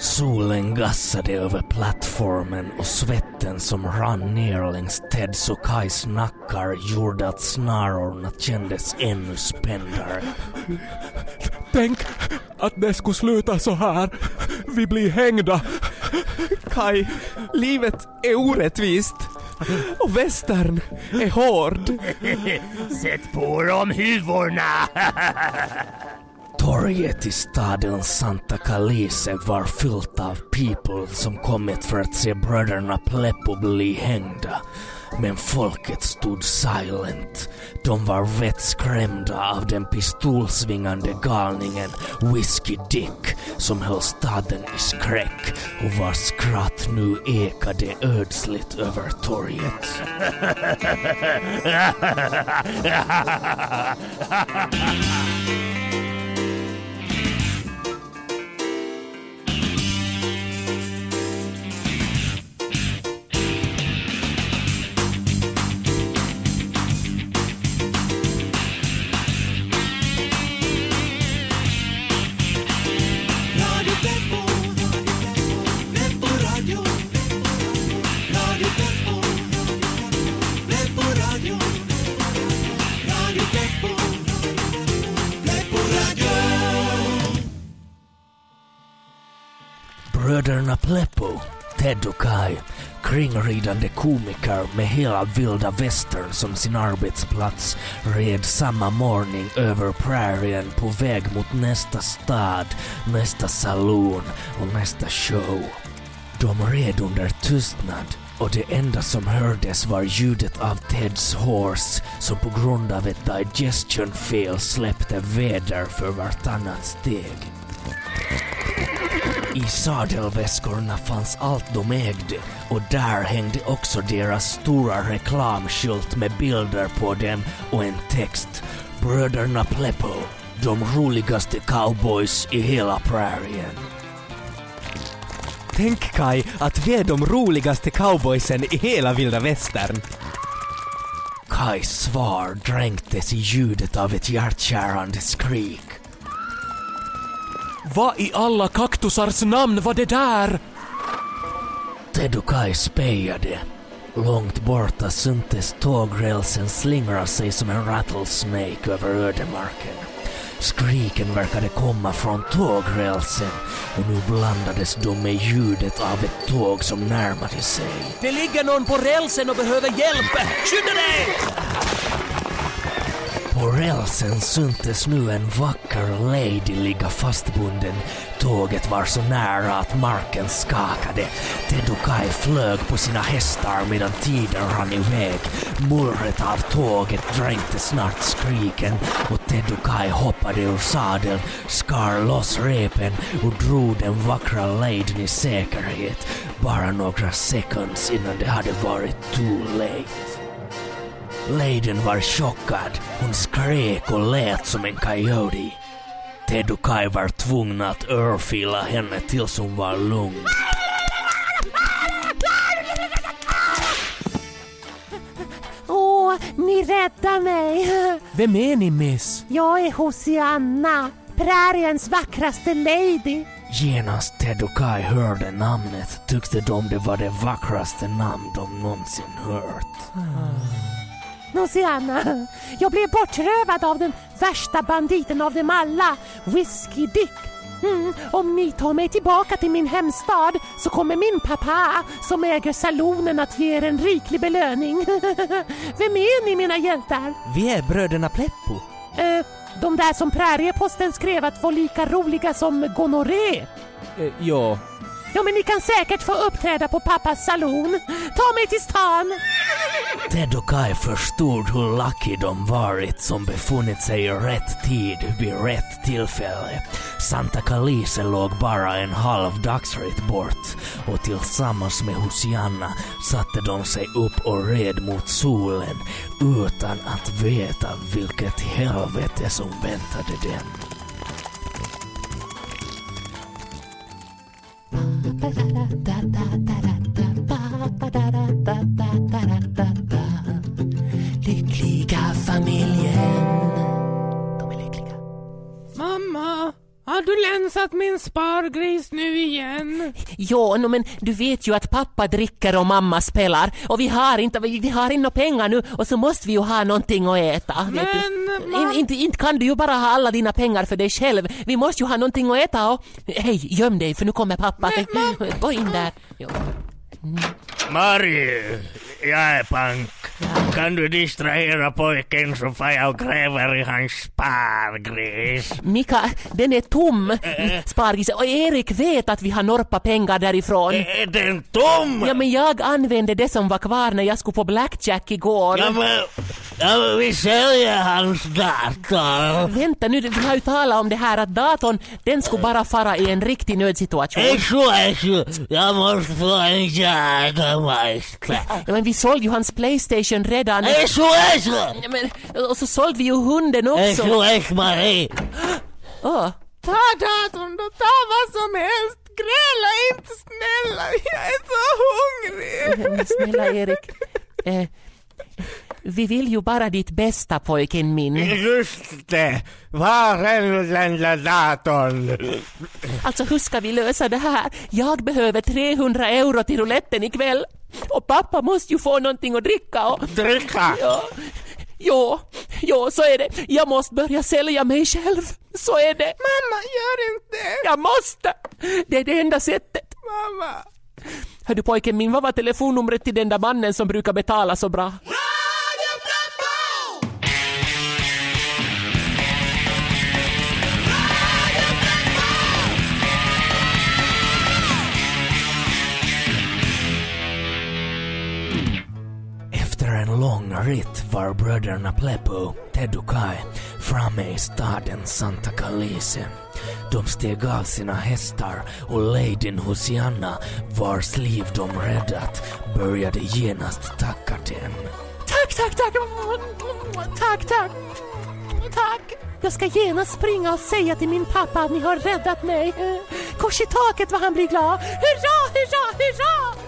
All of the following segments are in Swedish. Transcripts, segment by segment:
Solen gassade över plattformen och svetten som rann ner längs Teds och Kais nackar gjorde att snarorna kändes ännu spändare. Tänk att det skulle sluta så här. Vi blir hängda. Kai, livet är orättvist. Och västern är hård. Sätt på dem huvorna! Torget i staden Santa Calice var fyllt av people som kommit för att se bröderna Pleppo bli hängda. Men folket stod silent. De var vettskrämda av den pistolsvingande galningen Whiskey Dick som höll staden i skräck och vars skratt nu ekade ödsligt över torget. kringridande komiker med hela vilda västern som sin arbetsplats, red samma morgon över prärien på väg mot nästa stad, nästa saloon och nästa show. De red under tystnad och det enda som hördes var ljudet av Teds horse som på grund av ett digestion fel släppte väder för vartannat steg. I sadelväskorna fanns allt de ägde och där hängde också deras stora reklamskylt med bilder på dem och en text. Bröderna Pleppo, de roligaste cowboys i hela prärien. Tänk Kai att vi är de roligaste cowboysen i hela vilda västern. Kais svar dränktes i ljudet av ett hjärtkärande skrik. Vad i alla kaktusars namn var det där? Ted och Kai spejade. Långt borta syntes tågrälsen slingra sig som en rattlesnake över ödemarken. Skriken verkade komma från tågrälsen och nu blandades de med ljudet av ett tåg som närmade sig. Det ligger någon på rälsen och behöver hjälp! Skynda dig! På rälsen syntes nu en vacker lady ligga fastbunden. Tåget var så nära att marken skakade. Ted och Kai flög på sina hästar medan tiden rann iväg. Mullret av tåget dränkte snart skriken och Ted och Kai hoppade ur sadeln, skar loss repen och drog den vackra ladyn i säkerhet. Bara några sekunder innan det hade varit too late. Leiden var chockad. Hon skrek och lät som en coyote. Ted och Kai var tvungna att örfila henne tills hon var lugn. Åh, ni räddar mig! Vem är ni miss? Jag är Hosianna, präriens vackraste lady. Genast Ted och Kai hörde namnet tyckte de det var det vackraste namn de någonsin hört. Hosianna, jag blev bortrövad av den värsta banditen av dem alla, Whiskey Dick. Mm, om ni tar mig tillbaka till min hemstad så kommer min pappa som äger salonen att ge er en riklig belöning. Vem är ni mina hjältar? Vi är bröderna Pleppo. Eh, de där som prärieposten skrev att var lika roliga som gonorré. Eh, ja. Ja, men ni kan säkert få uppträda på pappas salon. Ta mig till stan! Ted och Kai förstod hur lucky de varit som befunnit sig i rätt tid vid rätt tillfälle. Santa Calise låg bara en halv dagsrit bort och tillsammans med Hosianna satte de sig upp och red mot solen utan att veta vilket helvete som väntade dem. Spargris nu igen? Jo, no, men du vet ju att pappa dricker och mamma spelar och vi har inte, vi, vi har inga pengar nu och så måste vi ju ha någonting att äta. Men, In, inte, inte kan du ju bara ha alla dina pengar för dig själv. Vi måste ju ha någonting att äta och... Hej, göm dig för nu kommer pappa. Gå in där. Jo. Mari, jag är pank. Kan du distrahera pojken så får jag och gräver i hans spargris? Mika, den är tom, spargrisen. Och Erik vet att vi har norpa pengar därifrån. Är den tom? Ja, men jag använde det som var kvar när jag skulle på blackjack igår. Ja, men, ja, men vi säljer hans dator. Vänta nu, vi har ju talat om det här att datorn, den skulle bara fara i en riktig nödsituation. Exu, jag måste få en jägarmeister. Ja, men vi sålde ju hans Playstation redan. Ja, men, och så sålde vi ju hunden också. Exu, Marie. Åh. Ta datorn då, ta vad som helst. Gräla inte snälla, jag är så hungrig. Men snälla Erik. Eh, vi vill ju bara ditt bästa pojken min. Just det, var är den där datorn? Alltså hur ska vi lösa det här? Jag behöver 300 euro till rouletten ikväll. Och pappa måste ju få någonting att dricka och... Dricka? Ja, jo, jo, så är det. Jag måste börja sälja mig själv. Så är det. Mamma, gör inte det. Jag måste! Det är det enda sättet. Mamma. Hör du pojken min, vad var telefonnumret till den där mannen som brukar betala så bra? En var bröderna Pleppo, Ted och Kai framme i staden Santa Calice. De steg av sina hästar och ladyn Hosianna, vars liv de räddat, började genast tacka dem. Tack, tack, tack! Tack, tack! Tack! Jag ska genast springa och säga till min pappa att ni har räddat mig. Kors i taket vad han blir glad. Hurra, hurra, hurra!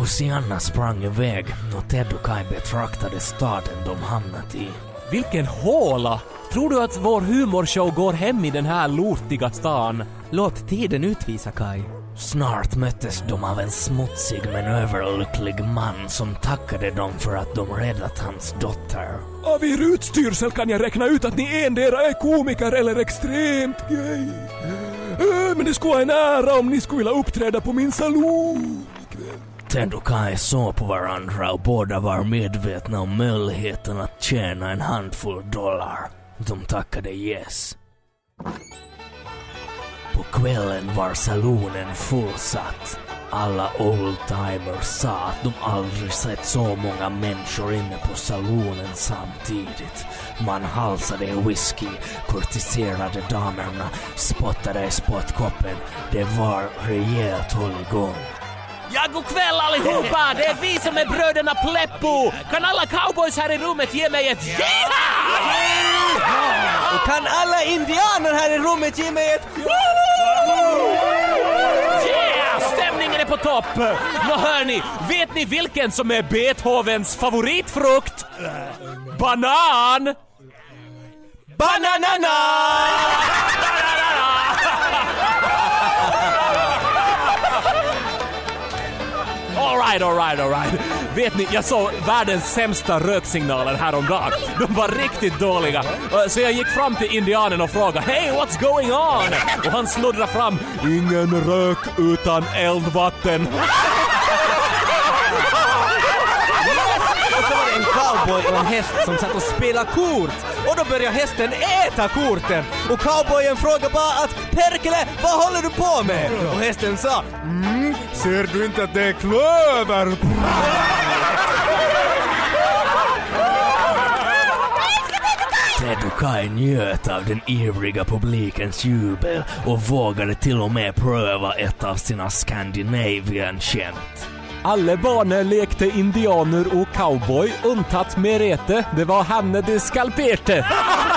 Hosianna sprang iväg och Ted och Kai betraktade staden de hamnat i. Vilken håla! Tror du att vår humorshow går hem i den här lortiga stan? Låt tiden utvisa Kai. Snart möttes de av en smutsig men överlycklig man som tackade dem för att de räddat hans dotter. Av er utstyrsel kan jag räkna ut att ni endera är komiker eller extremt gay. Men det skulle vara en ära om ni skulle vilja uppträda på min salong ikväll. Ted och Kai såg på varandra och båda var medvetna om möjligheten att tjäna en handfull dollar. De tackade yes. På kvällen var salonen fullsatt. Alla oldtimers sa att de aldrig sett så många människor inne på salonen samtidigt. Man halsade whisky, kurtiserade damerna, spottade i spottkoppen. Det var rejält hålligång. Ja, god kväll allihopa! Det är vi som är bröderna Pleppo! Kan alla cowboys här i rummet ge mig ett yeah! Och kan alla indianer här i rummet ge mig ett Yeah! Stämningen är på topp! Nå hörni, vet ni vilken som är Beethovens favoritfrukt? Banan! Bananana! Alright, alright, alright. Vet ni, jag såg världens sämsta röksignaler häromdagen. De var riktigt dåliga. Så jag gick fram till indianen och frågade Hey, what's going on? Och han sluddrade fram Ingen rök utan eldvatten. Och en cowboy och en häst som satt och spelade kort. Och då började hästen äta korten. Och cowboyen frågade bara att Perkele, vad håller du på med? Och hästen sa mm, ser du inte att det är klöver? Kai njöt av den ivriga publikens jubel och vågade till och med pröva ett av sina Scandinavian-skämt. Alle barnen lekte indianer och cowboy, untatt Merete. Det var henne de skalperte.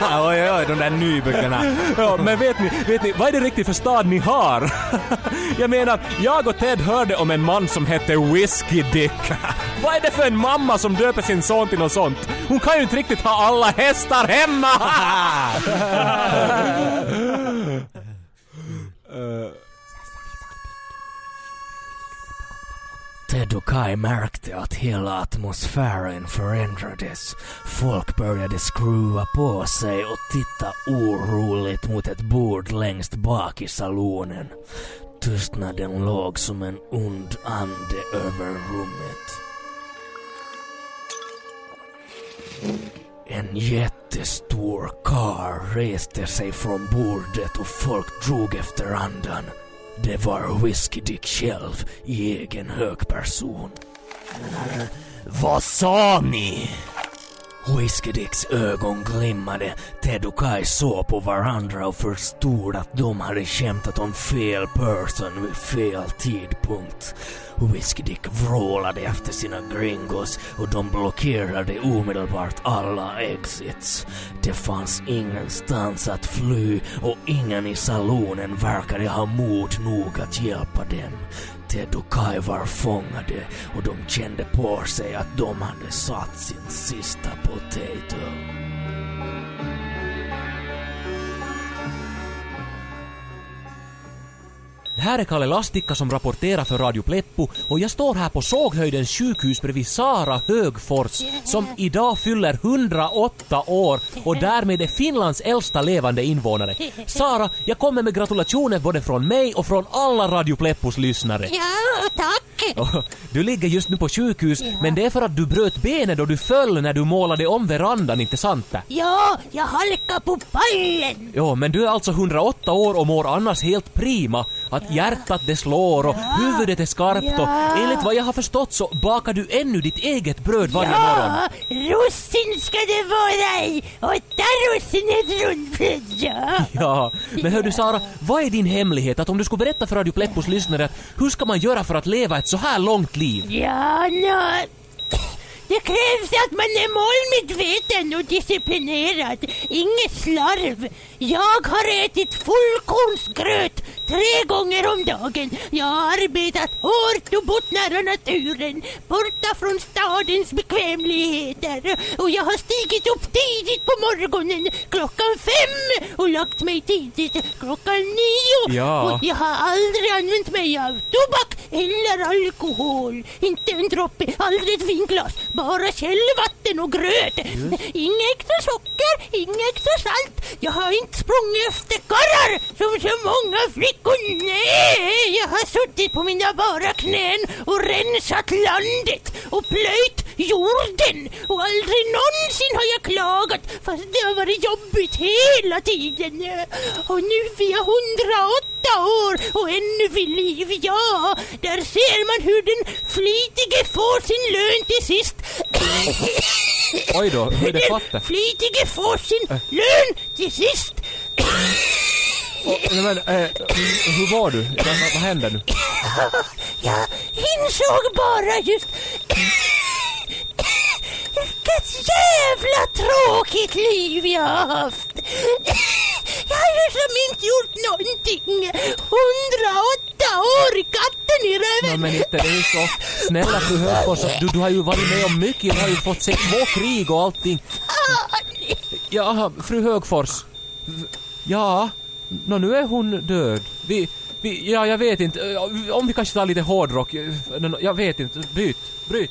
oj, oj, oj, de där nyböckerna. Ja, men vet ni, vet ni, vad är det riktigt för stad ni har? Jag menar, jag och Ted hörde om en man som hette Whiskey Dick. Vad är det för en mamma som döper sin son till något sånt? Hon kan ju inte riktigt ha alla hästar hemma! Ted och Kai märkte att hela atmosfären förändrades. Folk började skruva på sig och titta oroligt mot ett bord längst bak i salonen. Tystnaden låg som en ond ande över rummet. En jättestor kar reste sig från bordet och folk drog efter andan. Det var Whiskey Dick själv i egen hög person. Vad sa ni? Whiskey Dicks ögon glimmade. Ted och Kai såg på varandra och förstod att de hade skämtat om fel person vid fel tidpunkt. Whiskey Dick vrålade efter sina gringos och de blockerade omedelbart alla exits. Det fanns ingenstans att fly och ingen i salonen verkade ha mod nog att hjälpa dem. Ted och Kai var fångade och de kände på sig att de hade satt sin sista potato. Här är Kalle Lastikka som rapporterar för Radio Pleppo och jag står här på Såghöjdens sjukhus bredvid Sara Högfors som idag fyller 108 år och därmed är Finlands äldsta levande invånare. Sara, jag kommer med gratulationer både från mig och från alla Radio Pleppos lyssnare. Ja, tack. Och Du ligger just nu på sjukhus, men det är för att du bröt benet då du föll när du målade om verandan, inte sant det? Ja, jag halkar på pallen. Ja, men du är alltså 108 år och mår annars helt prima. Att hjärtat det slår och huvudet är skarpt och enligt vad jag har förstått så bakar du ännu ditt eget bröd varje morgon. Ja, russin ska det vara i. Åtta russin ett rundbröd, ja. Ja, men hör du Sara, vad är din hemlighet? Att om du skulle berätta för Radio Pleppos lyssnare, hur ska man göra för att leva ett så här långt liv? Ja, nå... Det krävs att man är målmedveten och disciplinerad. Inget slarv. Jag har ätit fullkornsgröt tre gånger om dagen. Jag har arbetat hårt och bott nära naturen, borta från stadens bekvämligheter. Och jag har stigit upp tidigt på morgonen, klockan fem, och lagt mig tidigt klockan nio. Ja. Och jag har aldrig använt mig av tobak eller alkohol. Inte en droppe, aldrig ett vinglas. Bara källvatten och gröt. Inget extra socker, inget extra salt. Jag har inte sprungit efter karrar som så många flickor. Nej, jag har suttit på mina bara knän och rensat landet och plöjt jorden. Och aldrig någonsin har jag klagat fast det har varit jobbigt hela tiden. Och nu är jag 108 år och ännu vid liv, ja. Där ser man hur den flitige får sin lön till sist. Oj då, hur är det Den fatte? flitige får sin lön till sist. Nej, men, eh, hur var du? Vad, vad, vad hände nu? Jag insåg bara just... Vilket jävla tråkigt liv jag har haft. Jag har ju som inte gjort någonting. 108 år, katten i Ja, röven. men inte det är så. Snälla fru Högfors, du, du har ju varit med om mycket. Du har ju fått se två krig och allting. Fan. Jaha, fru Högfors. Ja, nå nu är hon död. Vi, vi, ja jag vet inte. Om vi kanske tar lite hårdrock. Jag vet inte. Bryt, bryt.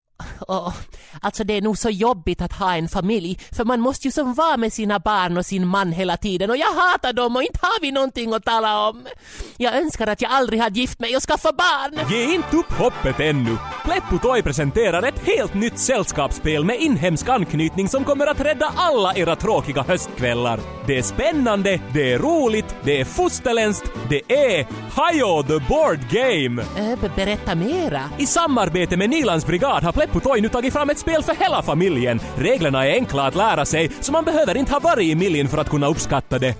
Åh, alltså det är nog så jobbigt att ha en familj, för man måste ju som vara med sina barn och sin man hela tiden och jag hatar dem och inte har vi någonting att tala om. Jag önskar att jag aldrig hade gift mig och skaffat barn. Ge inte upp hoppet ännu! Pleppo Toy presenterar ett helt nytt sällskapsspel med inhemsk anknytning som kommer att rädda alla era tråkiga höstkvällar. Det är spännande, det är roligt, det är fosterländskt, det är Hajo the Board Game! Äh, be- berätta mera. I samarbete med Nilands brigad har Pleppo Toy nu tagit fram ett spel för hela familjen. Reglerna är enkla att lära sig, så man behöver inte ha varit i miljen för att kunna uppskatta det.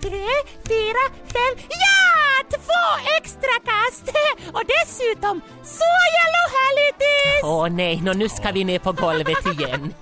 Tre, fyra, fem, ja! Två extra kast! Och dessutom så jävla härligt is! Åh nej, nå nu ska vi ner på golvet igen.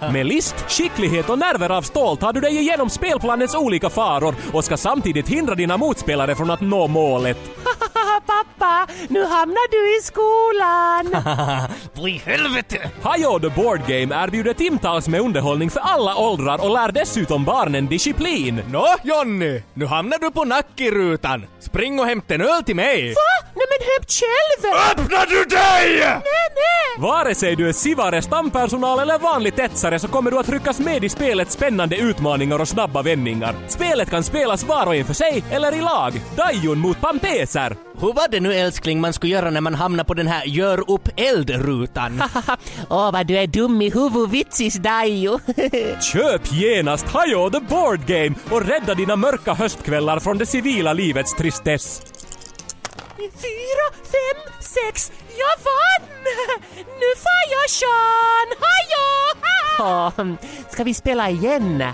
Med list, skicklighet och nerver av stål tar du dig igenom spelplanens olika faror och ska samtidigt hindra dina motspelare från att nå målet. Pappa, nu hamnar du i skolan! Vad i helvete! Hajo the Board Game erbjuder timtals med underhållning för alla åldrar och lär dessutom barnen disciplin. Nå Jonny, nu hamnar du på nackrutan. Spring och hämta en öl till mig. Va? Nej men hämt själv! Öppnar du dig? Nej, nej! Vare sig du är sivare, stampersonal eller vanlig etsare så kommer du att ryckas med i spelets spännande utmaningar och snabba vändningar. Spelet kan spelas var och en för sig eller i lag. Dajon mot Pampeser. Hur var det nu älskling man skulle göra när man hamnar på den här gör upp eld-rutan? Åh vad du är dum i huvudet, vitsis Dajo. Köp genast Hajo the Board Game och rädda dina mörka höstkvällar från det civila livets tristess. Fyra, fem, sex, jag vann! Nu får jag Sean! Hallå! Åh, ska vi spela igen?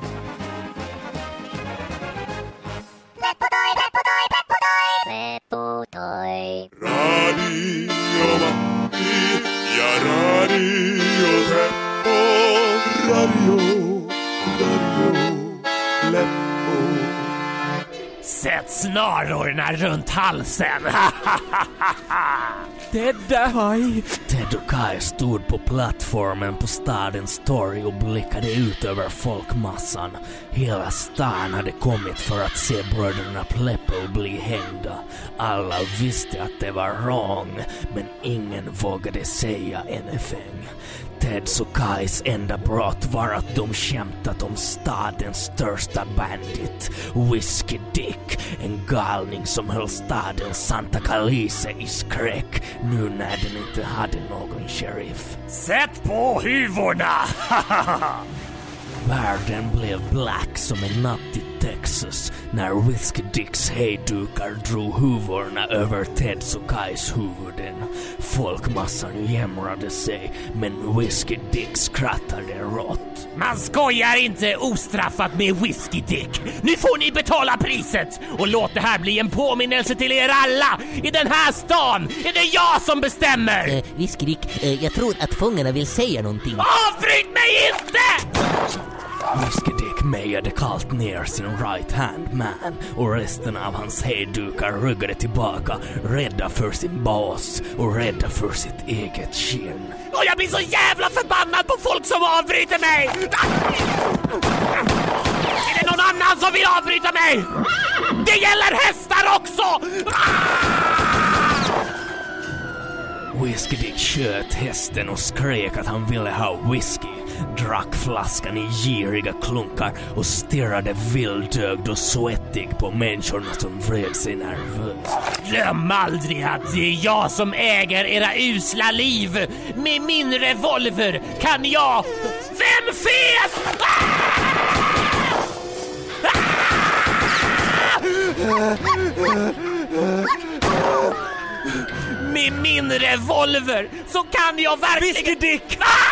Radio ja Radio. Radio, Radio Leppo. Sätt snarorna runt halsen. Tedde! Ted och Kai stod på plattformen på stadens torg och blickade ut över folkmassan. Hela stan hade kommit för att se bröderna Pleppo bli hängda. Alla visste att det var wrong, men ingen vågade säga anything. Teds och Kais enda brott var att de skämtat om stadens största bandit, Whiskey Dick, en galning som höll staden Santa Calice i skräck nu när den inte hade någon sheriff. Sätt på huvorna! Världen blev black som en natt i Texas när Whiskey Dicks hejdukar drog huvorna över Teds och Kais huvuden. Folkmassan jämrade sig, men Whiskey Dick skrattade rått. Man skojar inte ostraffat med Whiskey Dick. Nu får ni betala priset! Och låt det här bli en påminnelse till er alla! I den här stan är det jag som bestämmer! Eh, Whiskerick, eh, jag tror att fångarna vill säga någonting. Avbryt mig inte! Whiskey Dick mejade kallt ner sin right hand man och resten av hans hejdukar ruggade tillbaka, rädda för sin bas och rädda för sitt eget skinn. Och jag blir så jävla förbannad på folk som avbryter mig! Är det någon annan som vill avbryta mig? Det gäller hästar också! Whiskey Dick sköt hästen och skrek att han ville ha whisky, drack flaskan i giriga klunkar och stirrade vildögd och svettig på människorna som vred sig nervöst. Glöm aldrig att det är jag som äger era usla liv. Med min revolver kan jag... Vem fes? Med min revolver så kan jag verkligen... Whisky Dick! Whiskey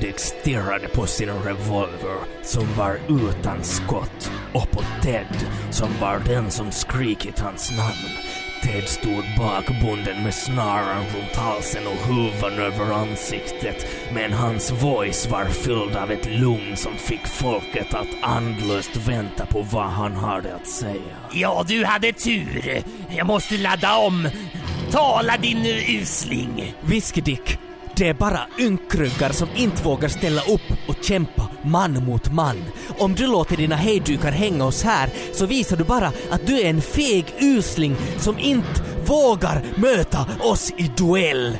Dick stirrade på sin revolver som var utan skott och på Ted som var den som skrikit hans namn. Ted stod bakbunden med snaran runt halsen och huvan över ansiktet men hans voice var fylld av ett lugn som fick folket att andlöst vänta på vad han hade att säga. Ja, du hade tur. Jag måste ladda om. Tala din usling. Whiskey Dick, det är bara ynkryggar som inte vågar ställa upp och kämpa man mot man. Om du låter dina hejdukar hänga oss här så visar du bara att du är en feg usling som inte vågar möta oss i duell.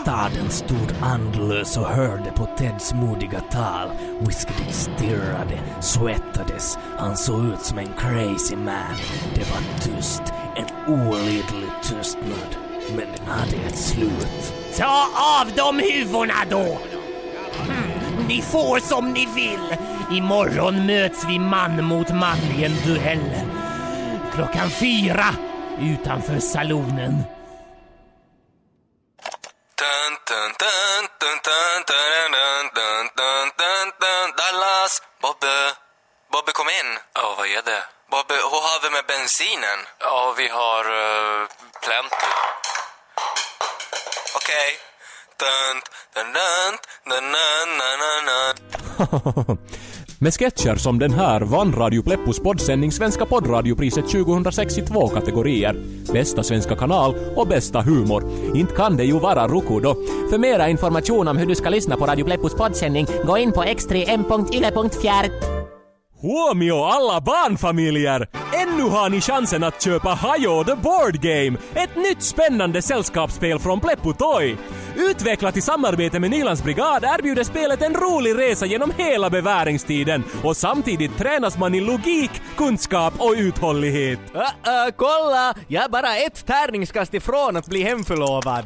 Staden stod andlös och hörde på Teds modiga tal. Whiskey stirrade, svettades, han såg ut som en crazy man. Det var tyst, en olidlig tystnad. Men är det slut? Ta av dem huvorna då! Mm, ni får som ni vill. Imorgon möts vi man mot man i en duell. Klockan fyra utanför salonen. Dallas! Bobbe! Bobbe kom in! Ja, vad är det? Bobbe, hur har vi med bensinen? Ja, vi har uh, plenty. Okej. Med sketcher som den här vann Radio Pleppos poddsändning Svenska poddradiopriset 2006 i två kategorier. Bästa svenska kanal och bästa humor. Inte kan det ju vara Roku då. För mera information om hur du ska lyssna på Radio Pleppos poddsändning, gå in på x3m.yle.fjärt. Huomio alla barnfamiljer! Ännu har ni chansen att köpa Hajo the Board Game, ett nytt spännande sällskapsspel från Pleppo Toy. Utvecklat i samarbete med Nylands brigad erbjuder spelet en rolig resa genom hela beväringstiden och samtidigt tränas man i logik, kunskap och uthållighet. Äh, äh, kolla! Jag är bara ett tärningskast ifrån att bli hemförlovad.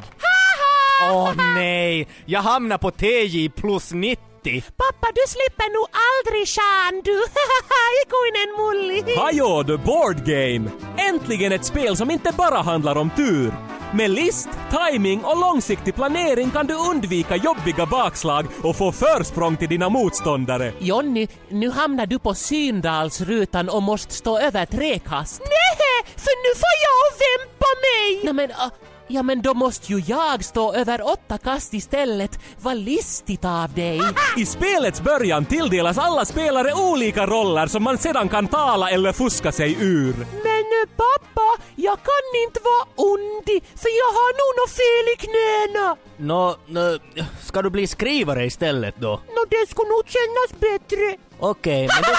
Åh nej! Jag hamnar på TJ plus 90. Pappa, du slipper nog aldrig Sean du. Ikuinen mulli. Hajo the Board Game! Äntligen ett spel som inte bara handlar om tur. Med list, timing och långsiktig planering kan du undvika jobbiga bakslag och få försprång till dina motståndare. Jonny, nu hamnar du på Syndalsrutan och måste stå över tre kast. Nej, för nu får jag vempa mig. Nej men, ah, ja men då måste ju jag stå över åtta kast istället. Vad listigt av dig. I spelets början tilldelas alla spelare olika roller som man sedan kan tala eller fuska sig ur. Men eh, pappa, jag kan inte vara ondig för jag har nog något fel i knäna. Nå, nå, ska du bli skrivare istället då? Nå, det skulle nog kännas bättre. Okej, men då...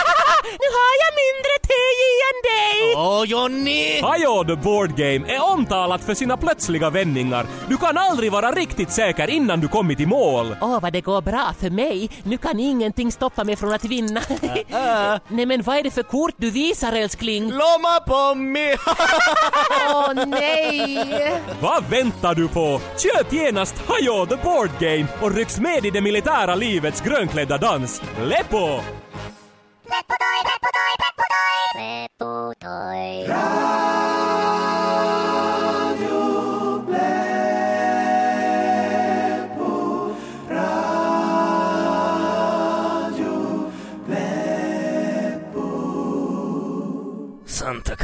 nu har jag mindre TJ än dig. Åh Jonny! Hajo the Board Game är omtalat för sina plötsliga vändningar. Du kan aldrig vara riktigt säker innan du kommit i mål. Åh, vad det går bra för mig. Nu kan ingenting stoppa mig från att vinna. Äh, Nej men vad är det för kort du visar älskling? Lomma pommi! Åh nej! Vad väntar du på? Köp genast Hajo the Board Game och rycks med i det militära livets grönklädda dans. Leppo!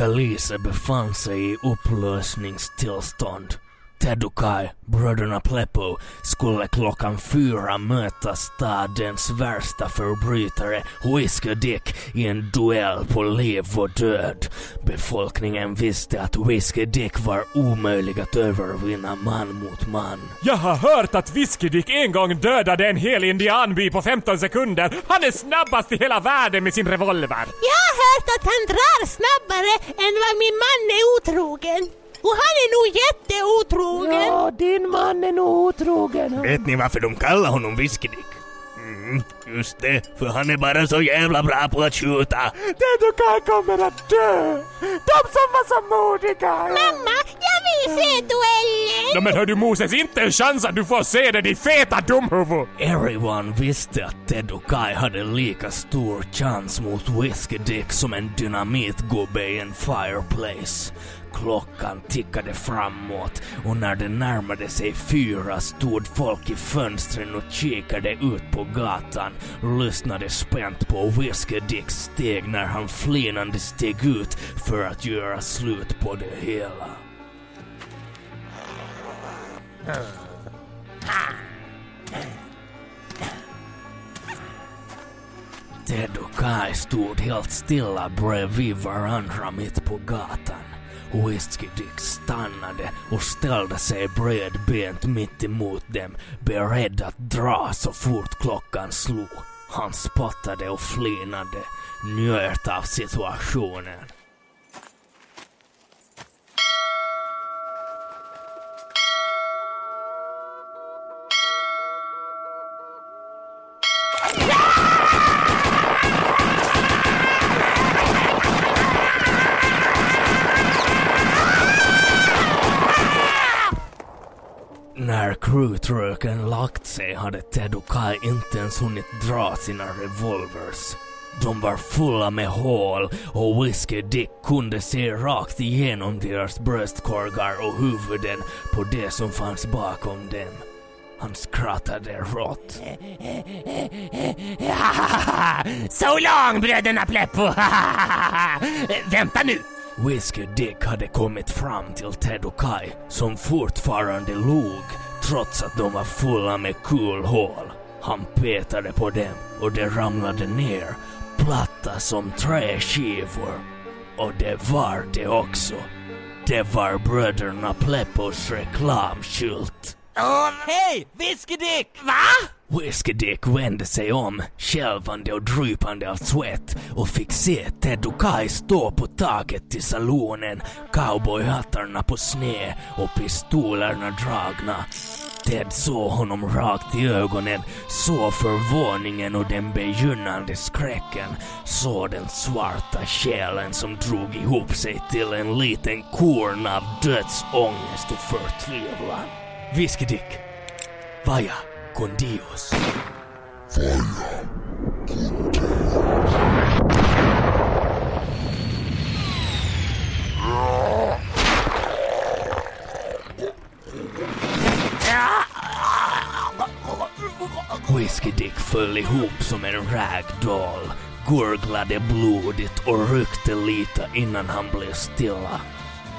Kalise befann sig i upplösningstillstånd. Ted och Kai, bröderna Pleppo, skulle klockan fyra möta stadens värsta förbrytare, Whiskey Dick, i en duell på liv och död. Befolkningen visste att Whiskey Dick var omöjlig att övervinna man mot man. Jag har hört att Whiskey Dick en gång dödade en hel indianby på 15 sekunder. Han är snabbast i hela världen med sin revolver. Jag har hört att han drar snabbare än vad min man är otrogen. Och han är nog jätteotrogen. Ja, din man är nog otrogen. Vet ni varför de kallar honom Whiskey Dick? Mm, just det, för han är bara så jävla bra på att skjuta. Dedukai kommer att dö. De som var så modiga. Mamma, jag vill se duellen. Nå men hör du Moses, inte en chans att du får se det, din feta dumhuvud! Everyone visste att Ted och Kai hade lika stor chans mot Whiskey Dick som en dynamitgubbe i en fireplace. Klockan tickade framåt och när det närmade sig fyra stod folk i fönstren och kikade ut på gatan, lyssnade spänt på Whiskey Dicks steg när han flinande steg ut för att göra slut på det hela. Ted och Kai stod helt stilla bredvid varandra mitt på gatan. Whiskey Dick stannade och ställde sig bredbent mitt emot dem, beredd att dra så fort klockan slog. Han spottade och flinade, njöt av situationen. När kruttröken lagt sig hade Ted och Kai inte ens hunnit dra sina revolvers. De var fulla med hål och Whiskey Dick kunde se rakt igenom deras bröstkorgar och huvuden på det som fanns bakom dem. Han skrattade rått. So long bröderna Pleppo! Vänta nu! Whiskey Dick hade kommit fram till Ted och Kai som fortfarande log trots att de var fulla med kulhål. Han petade på dem och de ramlade ner, platta som träskivor. Och det var det också. Det var bröderna Pleppos reklamskylt. Hej! Whisky Dick! Va? Whiskey Dick vände sig om, skälvande och drypande av svett och fick se Ted och Kai stå på taket till salonen, cowboyhattarna på sned och pistolerna dragna. Ted såg honom rakt i ögonen, såg förvåningen och den begynnande skräcken, såg den svarta själen som drog ihop sig till en liten korn av dödsångest och förtvivlan. Whiskey Dick, vaya con Dios. Whiskey Dick föll ihop som en ragdoll, gurglade blodigt och ryckte lite innan han blev stilla.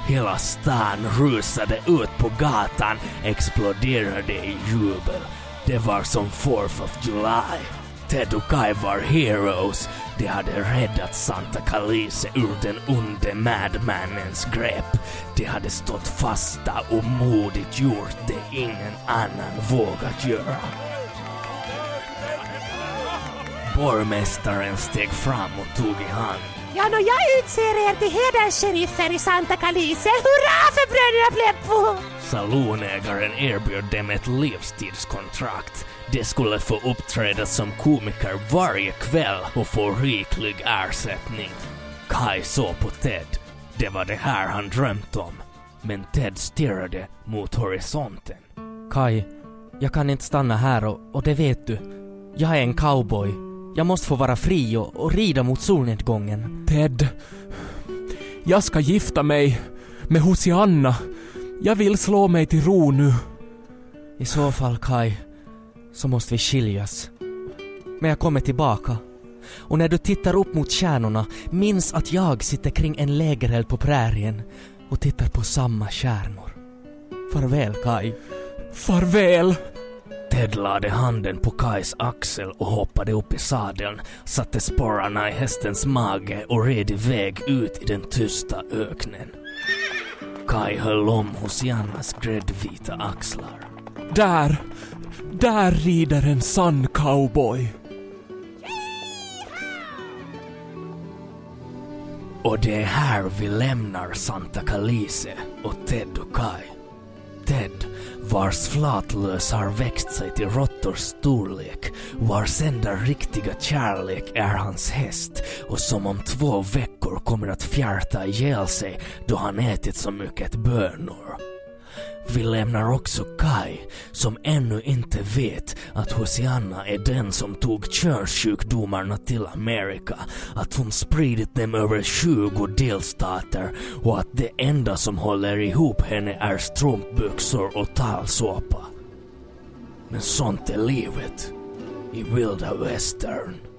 Hela stan rusade ut på gatan, exploderade i jubel. Det var som 4th of July. Ted och Kai var heroes. De hade räddat Santa Calise ur den onde madmannens grepp. De hade stått fasta och modigt gjort det ingen annan vågat göra. Borgmästaren steg fram och tog i hand. Ja, nå jag utser er till hederssheriffer i Santa Calise. Hurra för bröderna Pleppo! Salonägaren erbjöd dem ett livstidskontrakt. De skulle få uppträda som komiker varje kväll och få riklig ersättning. Kai såg på Ted. Det var det här han drömt om. Men Ted stirrade mot horisonten. Kai, jag kan inte stanna här och, och det vet du. Jag är en cowboy. Jag måste få vara fri och, och rida mot solnedgången. Ted. Jag ska gifta mig med Hosianna. Jag vill slå mig till ro nu. I så fall, Kai, så måste vi skiljas. Men jag kommer tillbaka. Och när du tittar upp mot stjärnorna, minns att jag sitter kring en lägereld på prärien och tittar på samma stjärnor. Farväl, Kai. Farväl! Ted lade handen på Kais axel och hoppade upp i sadeln, satte sporrarna i hästens mage och red iväg ut i den tysta öknen. Kai höll om Hosiannas gräddvita axlar. Där, där rider en sann cowboy. Och det är här vi lämnar Santa Calise och Ted och Kai. Ted, vars flatlös har växt sig till råttors storlek, vars enda riktiga kärlek är hans häst och som om två veckor kommer att fjärta ihjäl sig då han ätit så mycket bönor. Vi lämnar också Kai, som ännu inte vet att Hosianna är den som tog könssjukdomarna till Amerika, att hon spridit dem över 20 delstater och att det enda som håller ihop henne är strumpbyxor och talsåpa. Men sånt är livet i vilda västern.